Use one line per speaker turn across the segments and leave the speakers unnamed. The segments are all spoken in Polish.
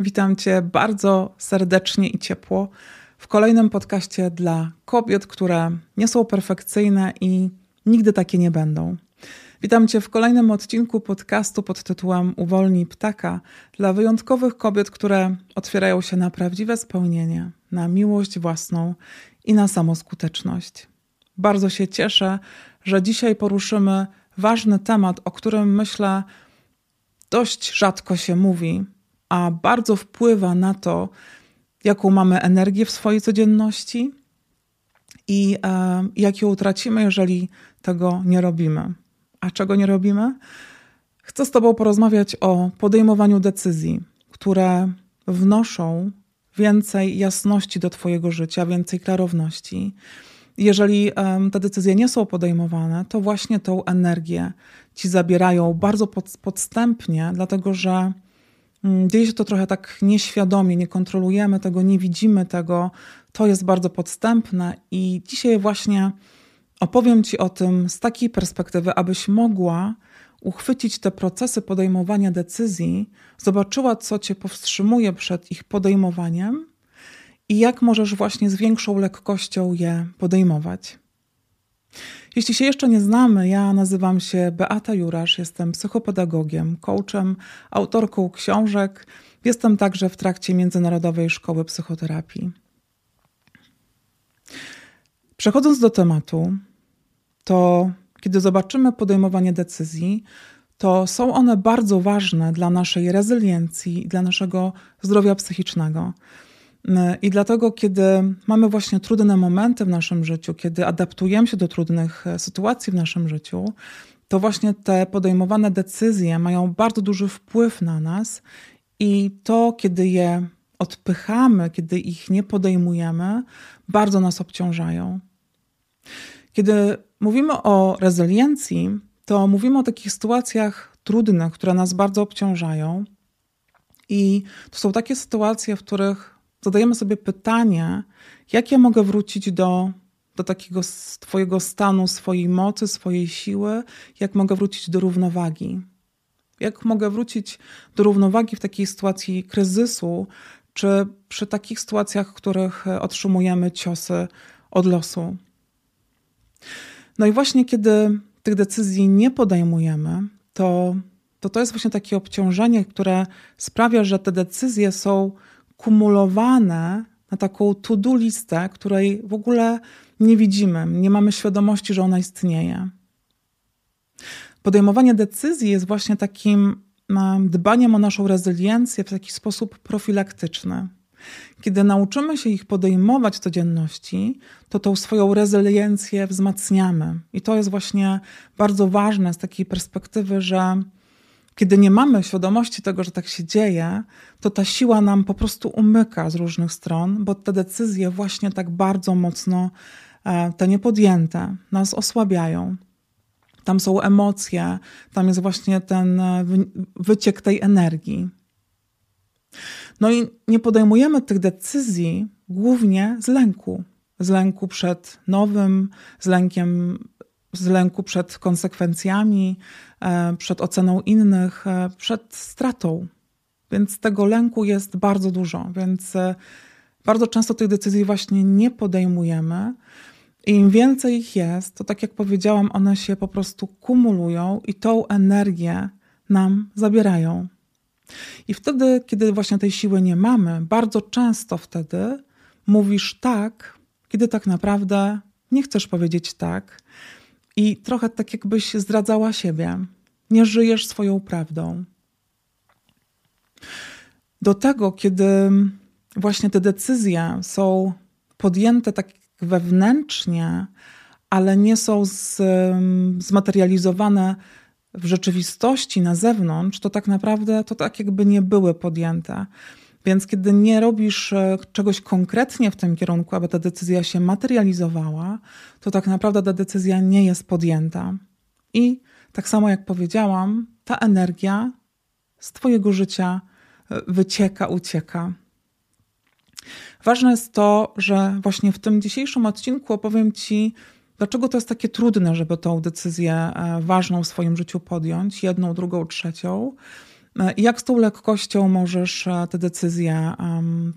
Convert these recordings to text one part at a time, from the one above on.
Witam Cię bardzo serdecznie i ciepło w kolejnym podcaście dla kobiet, które nie są perfekcyjne i nigdy takie nie będą. Witam Cię w kolejnym odcinku podcastu pod tytułem Uwolnij ptaka dla wyjątkowych kobiet, które otwierają się na prawdziwe spełnienie, na miłość własną i na samoskuteczność. Bardzo się cieszę, że dzisiaj poruszymy ważny temat, o którym myślę dość rzadko się mówi, a bardzo wpływa na to, jaką mamy energię w swojej codzienności i e, jak ją utracimy, jeżeli tego nie robimy. A czego nie robimy? Chcę z Tobą porozmawiać o podejmowaniu decyzji, które wnoszą więcej jasności do Twojego życia, więcej klarowności. Jeżeli um, te decyzje nie są podejmowane, to właśnie tą energię ci zabierają bardzo pod, podstępnie, dlatego że dzieje się to trochę tak nieświadomie, nie kontrolujemy tego, nie widzimy tego. To jest bardzo podstępne i dzisiaj właśnie opowiem Ci o tym z takiej perspektywy, abyś mogła uchwycić te procesy podejmowania decyzji, zobaczyła, co Cię powstrzymuje przed ich podejmowaniem i jak możesz właśnie z większą lekkością je podejmować. Jeśli się jeszcze nie znamy, ja nazywam się Beata Jurasz, jestem psychopedagogiem, coachem, autorką książek. Jestem także w trakcie Międzynarodowej Szkoły Psychoterapii. Przechodząc do tematu, to kiedy zobaczymy podejmowanie decyzji, to są one bardzo ważne dla naszej rezyliencji i dla naszego zdrowia psychicznego. I dlatego, kiedy mamy właśnie trudne momenty w naszym życiu, kiedy adaptujemy się do trudnych e, sytuacji w naszym życiu, to właśnie te podejmowane decyzje mają bardzo duży wpływ na nas i to, kiedy je odpychamy, kiedy ich nie podejmujemy, bardzo nas obciążają. Kiedy mówimy o rezyliencji, to mówimy o takich sytuacjach trudnych, które nas bardzo obciążają. I to są takie sytuacje, w których zadajemy sobie pytanie, jak ja mogę wrócić do, do takiego Twojego stanu, swojej mocy, swojej siły, jak mogę wrócić do równowagi. Jak mogę wrócić do równowagi w takiej sytuacji kryzysu, czy przy takich sytuacjach, w których otrzymujemy ciosy od losu. No i właśnie kiedy tych decyzji nie podejmujemy, to to, to jest właśnie takie obciążenie, które sprawia, że te decyzje są kumulowane na taką to-do listę, której w ogóle nie widzimy, nie mamy świadomości, że ona istnieje. Podejmowanie decyzji jest właśnie takim dbaniem o naszą rezyliencję w taki sposób profilaktyczny. Kiedy nauczymy się ich podejmować w codzienności, to tą swoją rezyliencję wzmacniamy. I to jest właśnie bardzo ważne z takiej perspektywy, że kiedy nie mamy świadomości tego, że tak się dzieje, to ta siła nam po prostu umyka z różnych stron, bo te decyzje właśnie tak bardzo mocno, e, te niepodjęte, nas osłabiają. Tam są emocje, tam jest właśnie ten e, wyciek tej energii. No i nie podejmujemy tych decyzji głównie z lęku. Z lęku przed nowym, z lękiem z lęku przed konsekwencjami, e, przed oceną innych, e, przed stratą. Więc tego lęku jest bardzo dużo, więc e, bardzo często tych decyzji właśnie nie podejmujemy. I im więcej ich jest, to tak jak powiedziałam, one się po prostu kumulują i tą energię nam zabierają. I wtedy, kiedy właśnie tej siły nie mamy, bardzo często wtedy mówisz tak, kiedy tak naprawdę nie chcesz powiedzieć tak, i trochę tak jakbyś zdradzała siebie. Nie żyjesz swoją prawdą. Do tego, kiedy właśnie te decyzje są podjęte tak wewnętrznie, ale nie są z, zmaterializowane w rzeczywistości na zewnątrz, to tak naprawdę to tak jakby nie były podjęte. Więc kiedy nie robisz e, czegoś konkretnie w tym kierunku, aby ta decyzja się materializowała, to tak naprawdę ta decyzja nie jest podjęta. I tak samo jak powiedziałam, ta energia z Twojego życia e, wycieka, ucieka. Ważne jest to, że właśnie w tym dzisiejszym odcinku opowiem Ci, dlaczego to jest takie trudne, żeby tą decyzję e, ważną w swoim życiu podjąć, jedną, drugą, trzecią jak z tą lekkością możesz te decyzje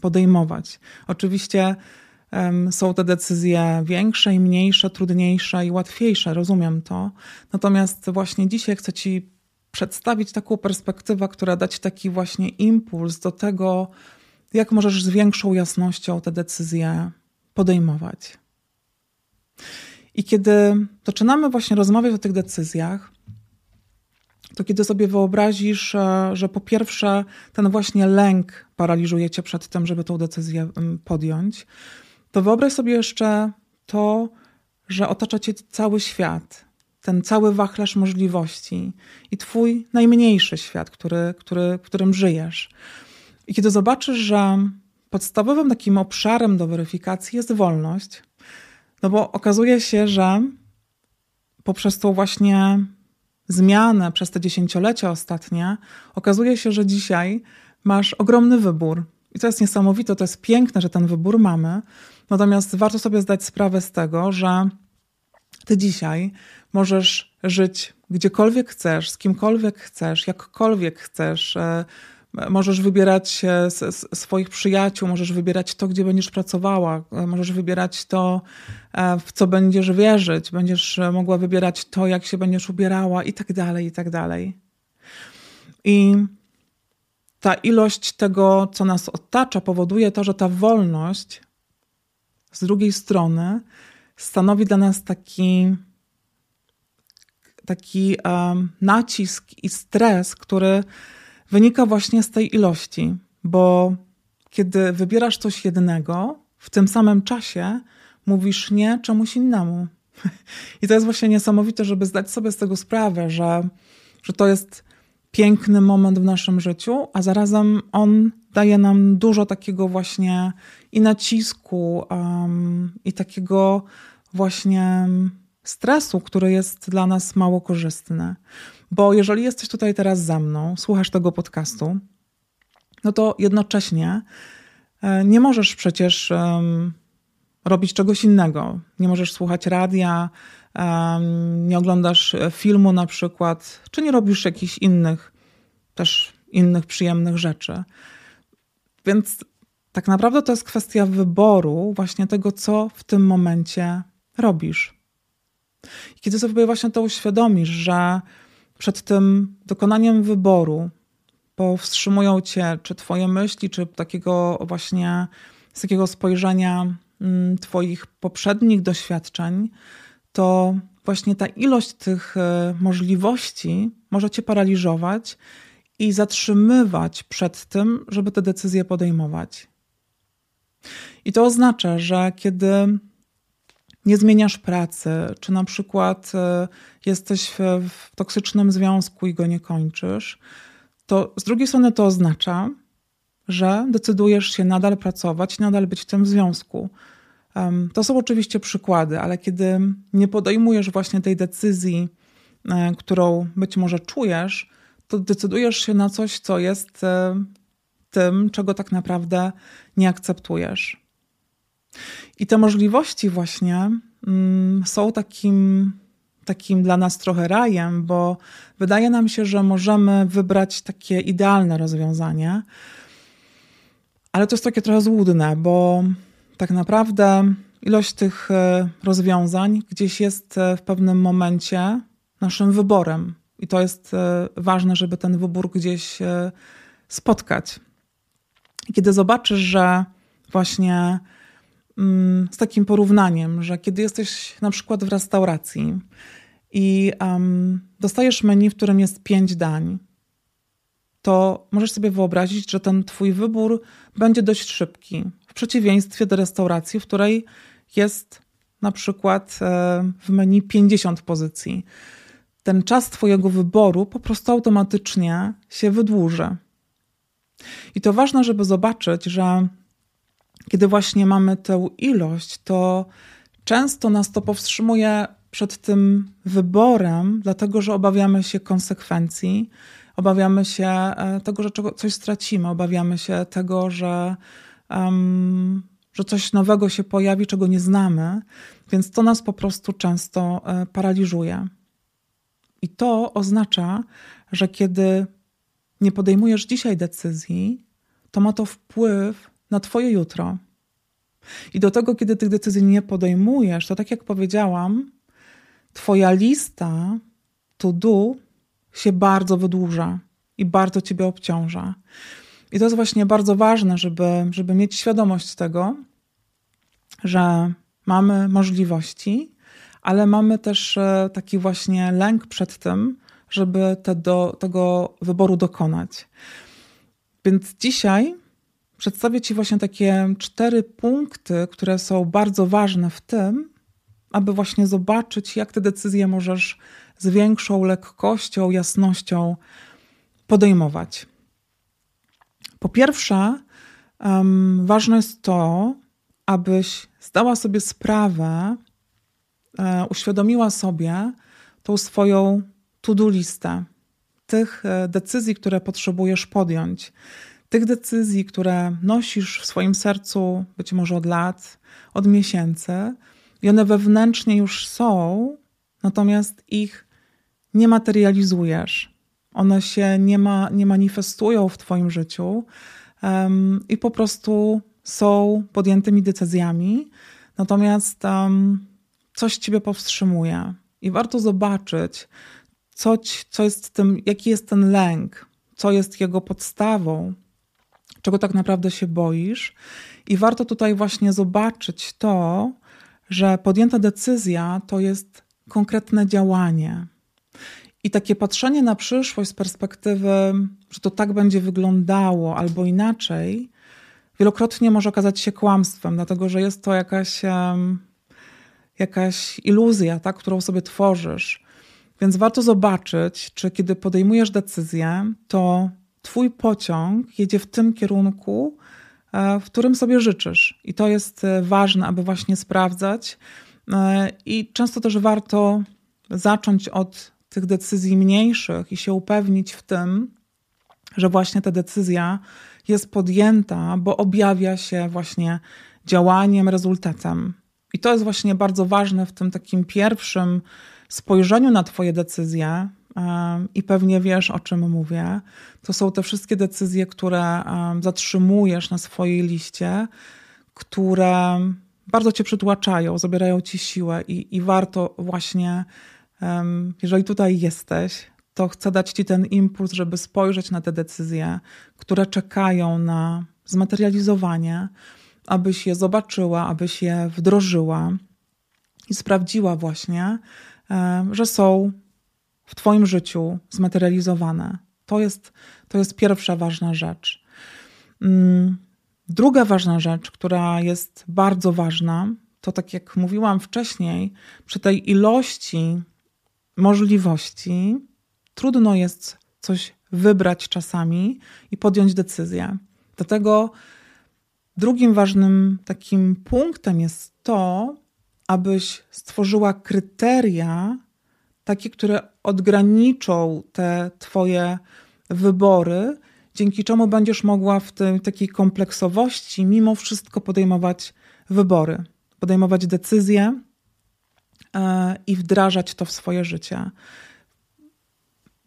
podejmować. Oczywiście są te decyzje większe i mniejsze, trudniejsze i łatwiejsze, rozumiem to. Natomiast właśnie dzisiaj chcę Ci przedstawić taką perspektywę, która da Ci taki właśnie impuls do tego, jak możesz z większą jasnością te decyzje podejmować. I kiedy zaczynamy właśnie rozmawiać o tych decyzjach, to kiedy sobie wyobrazisz, e, że po pierwsze ten właśnie lęk paraliżuje cię przed tym, żeby tą decyzję podjąć, to wyobraź sobie jeszcze to, że otacza cię cały świat, ten cały wachlarz możliwości i twój najmniejszy świat, który, który, w którym żyjesz. I kiedy zobaczysz, że podstawowym takim obszarem do weryfikacji jest wolność, no bo okazuje się, że poprzez tą właśnie zmianę przez te dziesięciolecia ostatnie, okazuje się, że dzisiaj masz ogromny wybór. I to jest niesamowite, to jest piękne, że ten wybór mamy. Natomiast warto sobie zdać sprawę z tego, że ty dzisiaj możesz żyć gdziekolwiek chcesz, z kimkolwiek chcesz, jakkolwiek chcesz. E, możesz wybierać swoich przyjaciół, możesz wybierać to, gdzie będziesz pracowała, e, możesz wybierać to, e, w co będziesz wierzyć, będziesz mogła wybierać to, jak się będziesz ubierała i tak dalej, i tak dalej. I ta ilość tego, co nas otacza, powoduje to, że ta wolność z drugiej strony stanowi dla nas taki, taki um, nacisk i stres, który wynika właśnie z tej ilości, bo kiedy wybierasz coś jednego, w tym samym czasie mówisz nie czemuś innemu. I to jest właśnie niesamowite, żeby zdać sobie z tego sprawę, że, że to jest piękny moment w naszym życiu, a zarazem on daje nam dużo takiego właśnie i nacisku, um, i takiego właśnie stresu, który jest dla nas mało korzystny. Bo jeżeli jesteś tutaj teraz za mną, słuchasz tego podcastu, no to jednocześnie e, nie możesz przecież robić czegoś innego. Nie możesz słuchać radia, nie oglądasz filmu na przykład, czy nie robisz jakichś innych, też innych przyjemnych rzeczy. Więc tak naprawdę to jest kwestia wyboru, właśnie tego, co w tym momencie robisz. I kiedy sobie właśnie to uświadomisz, że przed tym dokonaniem wyboru powstrzymują cię czy twoje myśli, czy takiego właśnie z takiego spojrzenia mm, twoich poprzednich doświadczeń, to właśnie ta ilość tych e, możliwości może cię paraliżować i zatrzymywać przed tym, żeby te decyzje podejmować. I to oznacza, że kiedy nie zmieniasz pracy, czy na przykład e, jesteś w, toksycznym związku i go nie kończysz, to z drugiej strony to oznacza, że decydujesz się nadal pracować, nadal być w tym związku. To są oczywiście przykłady, ale kiedy nie podejmujesz właśnie tej decyzji, e, którą być może czujesz, to decydujesz się na coś, co jest e, tym, czego tak naprawdę nie akceptujesz. I te możliwości właśnie mm, są takim, takim dla nas trochę rajem, bo wydaje nam się, że możemy wybrać takie idealne rozwiązanie, ale to jest takie trochę złudne, bo tak naprawdę ilość tych e, rozwiązań gdzieś jest e, w pewnym momencie naszym wyborem. I to jest e, ważne, żeby ten wybór gdzieś spotkać. Kiedy zobaczysz, że właśnie z takim porównaniem, że kiedy jesteś na przykład w restauracji i um, dostajesz menu, w którym jest pięć dań, to możesz sobie wyobrazić, że ten twój wybór będzie dość szybki. W przeciwieństwie do restauracji, w której jest na przykład e, w menu 50 pozycji. Ten czas Twojego wyboru po prostu automatycznie się wydłuży. I to ważne, żeby zobaczyć, że kiedy właśnie mamy tę ilość, to często nas to powstrzymuje przed tym wyborem, dlatego że obawiamy się konsekwencji, obawiamy się e, tego, że coś stracimy, obawiamy się tego, że, um, że coś nowego się pojawi, czego nie znamy, więc to nas po prostu często e, paraliżuje. I to oznacza, że kiedy nie podejmujesz dzisiaj decyzji, to ma to wpływ na Twoje jutro. I do tego, kiedy tych decyzji nie podejmujesz, to tak jak powiedziałam, Twoja lista to do się bardzo wydłuża i bardzo Ciebie obciąża. I to jest właśnie bardzo ważne, żeby, żeby mieć świadomość tego, że mamy możliwości, ale mamy też e, taki właśnie lęk przed tym, żeby te do, tego wyboru dokonać. Więc dzisiaj przedstawię Ci właśnie takie cztery punkty, które są bardzo ważne w tym, aby właśnie zobaczyć, jak te decyzje możesz z większą lekkością, jasnością podejmować. Po pierwsze, um, ważne jest to, abyś zdała sobie sprawę, e, uświadomiła sobie tą swoją to-do listę tych e, decyzji, które potrzebujesz podjąć, tych decyzji, które nosisz w swoim sercu być może od lat, od miesięcy, i one wewnętrznie już są, natomiast ich nie materializujesz. One się nie, ma, nie manifestują w Twoim życiu um, i po prostu są podjętymi decyzjami, natomiast um, coś Ciebie powstrzymuje. I warto zobaczyć, co, co jest tym, jaki jest ten lęk, co jest jego podstawą, czego tak naprawdę się boisz. I warto tutaj właśnie zobaczyć to, że podjęta decyzja to jest konkretne działanie. I takie patrzenie na przyszłość z perspektywy, że to tak będzie wyglądało albo inaczej, wielokrotnie może okazać się kłamstwem, dlatego że jest to jakaś, jakaś iluzja, tak, którą sobie tworzysz. Więc warto zobaczyć, czy kiedy podejmujesz decyzję, to Twój pociąg jedzie w tym kierunku, e, w którym sobie życzysz. I to jest e, ważne, aby właśnie sprawdzać. E, I często też warto zacząć od tych decyzji mniejszych i się upewnić w tym, że właśnie ta decyzja jest podjęta, bo objawia się właśnie działaniem, rezultatem. I to jest właśnie bardzo ważne w tym takim pierwszym spojrzeniu na Twoje decyzje. I pewnie wiesz, o czym mówię. To są te wszystkie decyzje, które zatrzymujesz na swojej liście, które bardzo cię przytłaczają, zabierają ci siłę, i, i warto właśnie, jeżeli tutaj jesteś, to chcę dać Ci ten impuls, żeby spojrzeć na te decyzje, które czekają na zmaterializowanie, abyś je zobaczyła, abyś je wdrożyła i sprawdziła właśnie, że są w Twoim życiu zmaterializowane. To jest, to jest pierwsza ważna rzecz. Mm, druga ważna rzecz, która jest bardzo ważna, to tak jak mówiłam wcześniej, przy tej ilości możliwości, trudno jest coś wybrać czasami i podjąć decyzję. Dlatego drugim ważnym takim punktem jest to, abyś stworzyła kryteria, takie, które odgraniczą te Twoje wybory, dzięki czemu będziesz mogła w tej takiej kompleksowości mimo wszystko podejmować wybory, podejmować decyzje e, i wdrażać to w swoje życie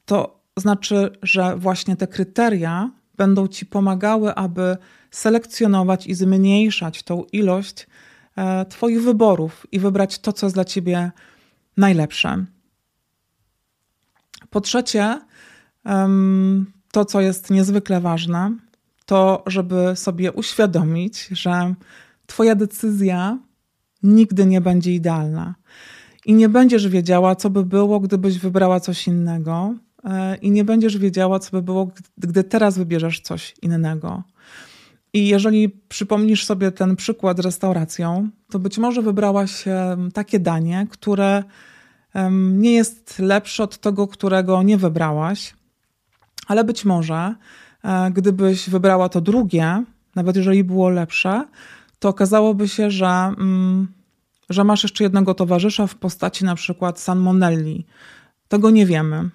to znaczy, że właśnie te kryteria będą ci pomagały, aby selekcjonować i zmniejszać tą ilość e, Twoich wyborów i wybrać to, co jest dla Ciebie najlepsze. Po trzecie, to, co jest niezwykle ważne, to żeby sobie uświadomić, że Twoja decyzja nigdy nie będzie idealna. I nie będziesz wiedziała, co by było, gdybyś wybrała coś innego, E, i nie będziesz wiedziała, co by było, gdy teraz wybierzesz coś innego. I jeżeli przypomnisz sobie ten przykład z restauracją, to być może wybrałaś takie danie, które nie jest lepsze od tego, którego nie wybrałaś, ale być może, e, gdybyś wybrała to drugie, nawet jeżeli było lepsze, to okazałoby się, że, mm, że masz jeszcze jednego towarzysza w postaci na przykład salmonelli. Tego nie wiemy.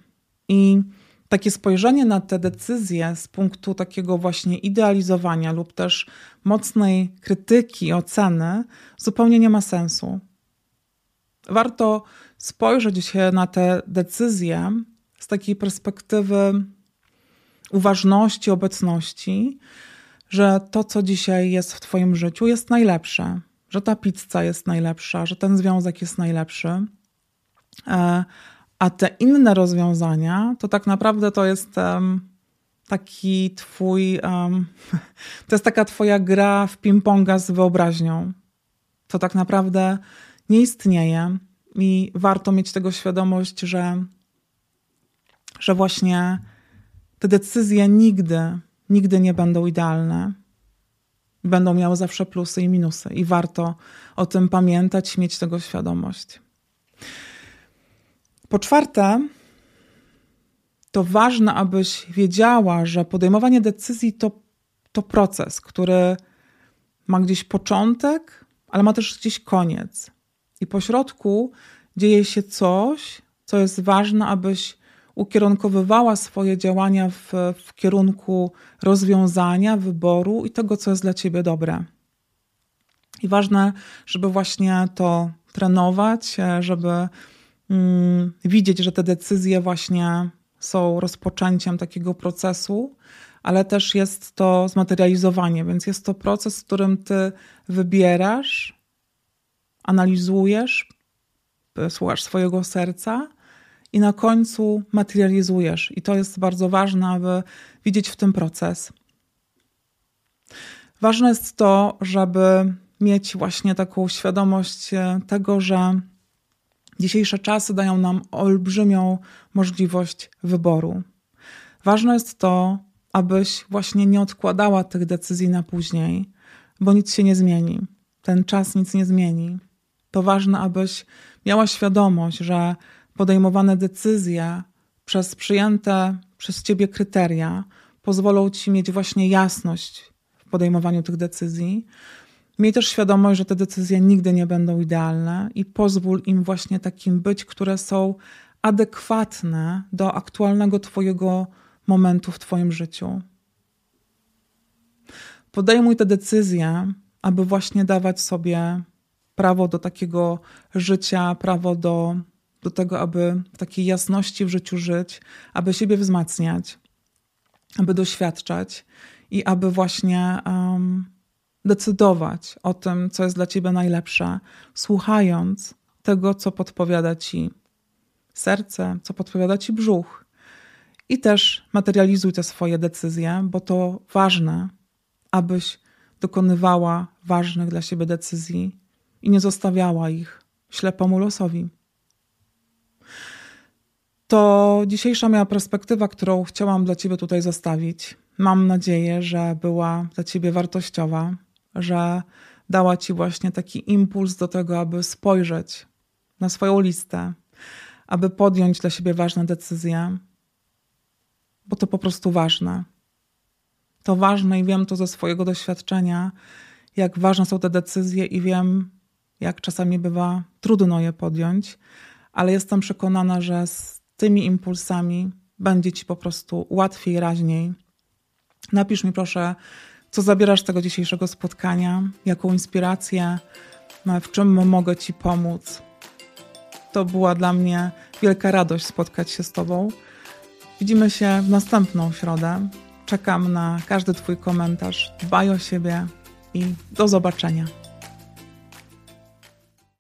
I takie spojrzenie na te decyzje z punktu takiego właśnie idealizowania lub też mocnej krytyki, oceny zupełnie nie ma sensu. Warto spojrzeć się na te decyzje z takiej perspektywy uważności, obecności, że to, co dzisiaj jest w Twoim życiu, jest najlepsze, że ta pizza jest najlepsza, że ten związek jest najlepszy. E, a te inne rozwiązania, to tak naprawdę to jest taki Twój, to jest taka Twoja gra w ping-ponga z wyobraźnią. To tak naprawdę nie istnieje i warto mieć tego świadomość, że, że właśnie te decyzje nigdy, nigdy nie będą idealne. Będą miały zawsze plusy i minusy, i warto o tym pamiętać, mieć tego świadomość. Po czwarte, to ważne, abyś wiedziała, że podejmowanie decyzji to, to proces, który ma gdzieś początek, ale ma też gdzieś koniec. I po środku dzieje się coś, co jest ważne, abyś ukierunkowywała swoje działania w, w kierunku rozwiązania, wyboru i tego, co jest dla ciebie dobre. I ważne, żeby właśnie to trenować, żeby mm, widzieć, że te decyzje właśnie są rozpoczęciem takiego procesu, ale też jest to zmaterializowanie, więc jest to proces, w którym ty wybierasz, analizujesz, słuchasz swojego serca i na końcu materializujesz. I to jest bardzo ważne, aby widzieć w tym proces. Ważne jest to, żeby mieć właśnie taką świadomość e, tego, że dzisiejsze czasy dają nam olbrzymią możliwość wyboru. Ważne jest to, abyś właśnie nie odkładała tych decyzji na później, bo nic się nie zmieni. Ten czas nic nie zmieni. To ważne, abyś miała świadomość, że podejmowane decyzje przez przyjęte przez ciebie kryteria pozwolą ci mieć właśnie jasność w podejmowaniu tych decyzji. Miej też świadomość, że te decyzje nigdy nie będą idealne i pozwól im właśnie takim być, które są adekwatne do aktualnego Twojego momentu w Twoim życiu. Podejmuj te decyzje, aby właśnie dawać sobie prawo do takiego życia, prawo do, do tego, aby w takiej jasności w życiu żyć, aby siebie wzmacniać, aby doświadczać i aby właśnie um, decydować o tym, co jest dla ciebie najlepsze, słuchając tego, co podpowiada ci serce, co podpowiada ci brzuch. I też materializuj te swoje decyzje, bo to ważne, abyś dokonywała ważnych dla siebie decyzji i nie zostawiała ich ślepemu losowi. To dzisiejsza moja perspektywa, którą chciałam dla Ciebie tutaj zostawić. Mam nadzieję, że była dla Ciebie wartościowa, że dała Ci właśnie taki impuls do tego, aby spojrzeć na swoją listę, aby podjąć dla siebie ważne decyzje, bo to po prostu ważne. To ważne i wiem to ze swojego doświadczenia, jak ważne są te decyzje, i wiem, jak czasami bywa trudno je podjąć, ale jestem przekonana, że z tymi impulsami będzie ci po prostu łatwiej, raźniej. Napisz mi proszę, co zabierasz z tego dzisiejszego spotkania, jaką inspirację, w czym mogę ci pomóc. To była dla mnie wielka radość spotkać się z Tobą. Widzimy się w następną środę. Czekam na każdy Twój komentarz. Dbaj o siebie i do zobaczenia.